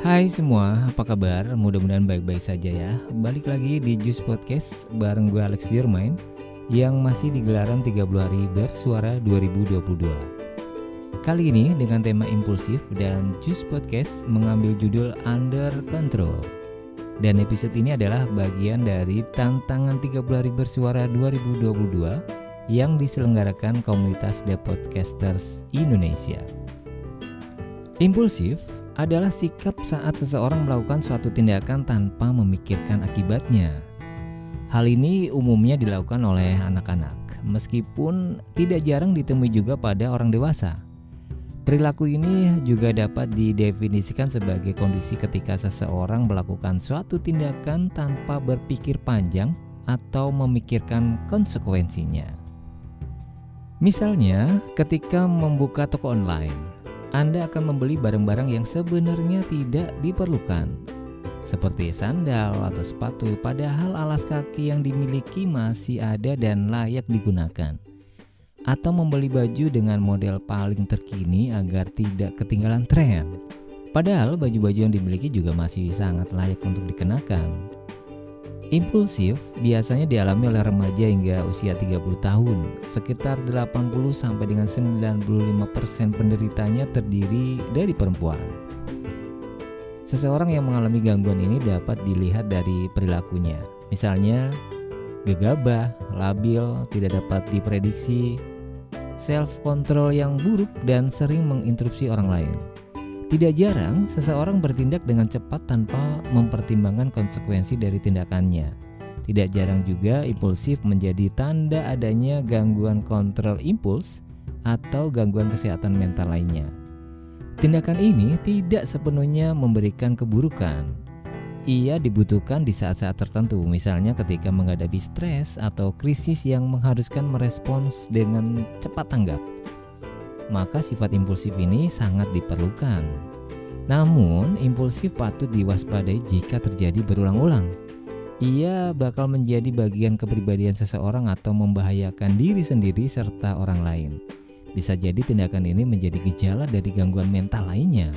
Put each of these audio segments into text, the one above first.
Hai semua, apa kabar? Mudah-mudahan baik-baik saja ya. Balik lagi di Juice Podcast bareng gue Alex Jermain yang masih di gelaran 30 hari bersuara 2022. Kali ini dengan tema impulsif dan Juice Podcast mengambil judul Under Control. Dan episode ini adalah bagian dari tantangan 30 hari bersuara 2022 yang diselenggarakan komunitas The Podcasters Indonesia. Impulsif adalah sikap saat seseorang melakukan suatu tindakan tanpa memikirkan akibatnya. Hal ini umumnya dilakukan oleh anak-anak, meskipun tidak jarang ditemui juga pada orang dewasa. Perilaku ini juga dapat didefinisikan sebagai kondisi ketika seseorang melakukan suatu tindakan tanpa berpikir panjang atau memikirkan konsekuensinya. Misalnya, ketika membuka toko online, anda akan membeli barang-barang yang sebenarnya tidak diperlukan, seperti sandal atau sepatu, padahal alas kaki yang dimiliki masih ada dan layak digunakan, atau membeli baju dengan model paling terkini agar tidak ketinggalan tren. Padahal baju-baju yang dimiliki juga masih sangat layak untuk dikenakan. Impulsif biasanya dialami oleh remaja hingga usia 30 tahun. Sekitar 80 sampai dengan 95% penderitanya terdiri dari perempuan. Seseorang yang mengalami gangguan ini dapat dilihat dari perilakunya. Misalnya gegabah, labil, tidak dapat diprediksi, self control yang buruk dan sering menginterupsi orang lain. Tidak jarang, seseorang bertindak dengan cepat tanpa mempertimbangkan konsekuensi dari tindakannya. Tidak jarang juga impulsif menjadi tanda adanya gangguan kontrol impuls atau gangguan kesehatan mental lainnya. Tindakan ini tidak sepenuhnya memberikan keburukan. Ia dibutuhkan di saat-saat tertentu, misalnya ketika menghadapi stres atau krisis yang mengharuskan merespons dengan cepat tanggap maka sifat impulsif ini sangat diperlukan. Namun, impulsif patut diwaspadai jika terjadi berulang-ulang. Ia bakal menjadi bagian kepribadian seseorang atau membahayakan diri sendiri serta orang lain. Bisa jadi tindakan ini menjadi gejala dari gangguan mental lainnya.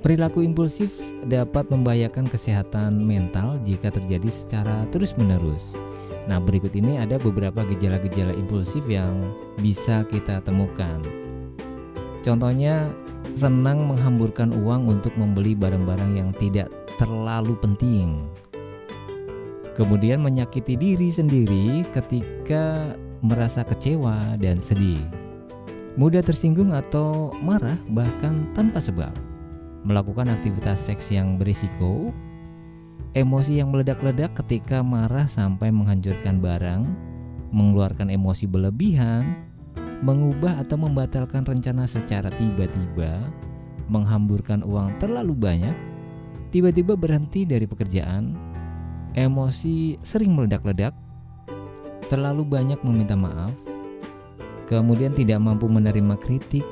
Perilaku impulsif dapat membahayakan kesehatan mental jika terjadi secara terus-menerus. Nah, berikut ini ada beberapa gejala-gejala impulsif yang bisa kita temukan. Contohnya, senang menghamburkan uang untuk membeli barang-barang yang tidak terlalu penting. Kemudian menyakiti diri sendiri ketika merasa kecewa dan sedih. Mudah tersinggung atau marah bahkan tanpa sebab. Melakukan aktivitas seks yang berisiko. Emosi yang meledak-ledak ketika marah sampai menghancurkan barang. Mengeluarkan emosi berlebihan mengubah atau membatalkan rencana secara tiba-tiba, menghamburkan uang terlalu banyak, tiba-tiba berhenti dari pekerjaan, emosi sering meledak-ledak, terlalu banyak meminta maaf, kemudian tidak mampu menerima kritik,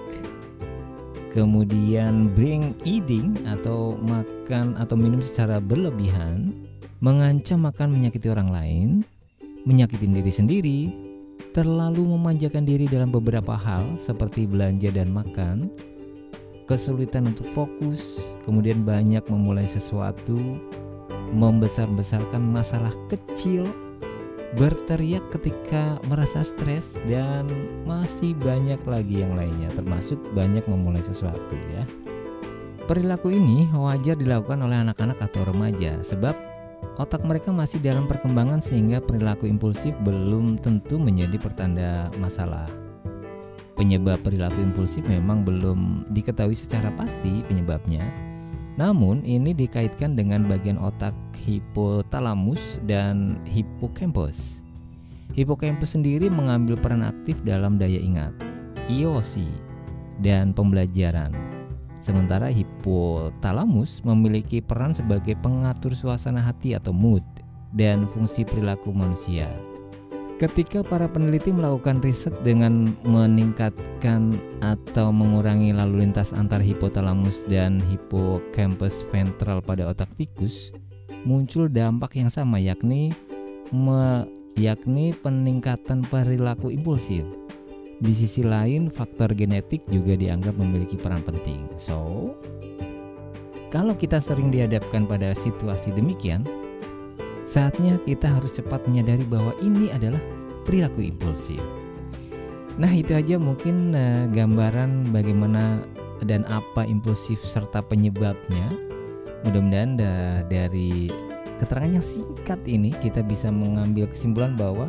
kemudian bring eating atau makan atau minum secara berlebihan, mengancam akan menyakiti orang lain, menyakiti diri sendiri, terlalu memanjakan diri dalam beberapa hal seperti belanja dan makan, kesulitan untuk fokus, kemudian banyak memulai sesuatu, membesar-besarkan masalah kecil, berteriak ketika merasa stres dan masih banyak lagi yang lainnya termasuk banyak memulai sesuatu ya. Perilaku ini wajar dilakukan oleh anak-anak atau remaja sebab otak mereka masih dalam perkembangan sehingga perilaku impulsif belum tentu menjadi pertanda masalah. Penyebab perilaku impulsif memang belum diketahui secara pasti penyebabnya. Namun ini dikaitkan dengan bagian otak hipotalamus dan hipocampus. Hipocampus sendiri mengambil peran aktif dalam daya ingat, IOC, dan pembelajaran Sementara hipotalamus memiliki peran sebagai pengatur suasana hati atau mood dan fungsi perilaku manusia. Ketika para peneliti melakukan riset dengan meningkatkan atau mengurangi lalu lintas antar hipotalamus dan hipocampus ventral pada otak tikus, muncul dampak yang sama yakni me, yakni peningkatan perilaku impulsif. Di sisi lain, faktor genetik juga dianggap memiliki peran penting. So, kalau kita sering dihadapkan pada situasi demikian, saatnya kita harus cepat menyadari bahwa ini adalah perilaku impulsif. Nah, itu aja mungkin uh, gambaran bagaimana dan apa impulsif serta penyebabnya. Mudah-mudahan uh, dari keterangan yang singkat ini kita bisa mengambil kesimpulan bahwa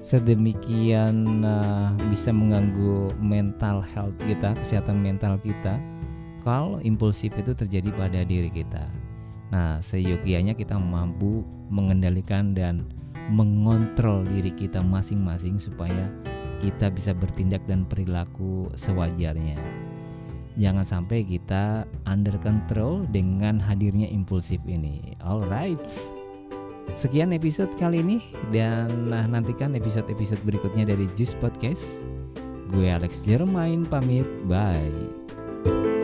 sedemikian uh, bisa mengganggu mental health kita, kesehatan mental kita kalau impulsif itu terjadi pada diri kita. Nah, seyogianya kita mampu mengendalikan dan mengontrol diri kita masing-masing supaya kita bisa bertindak dan perilaku sewajarnya. Jangan sampai kita under control dengan hadirnya impulsif ini. Alright. Sekian episode kali ini dan nah, nantikan episode-episode berikutnya dari Juice Podcast. Gue Alex Jermain pamit. Bye.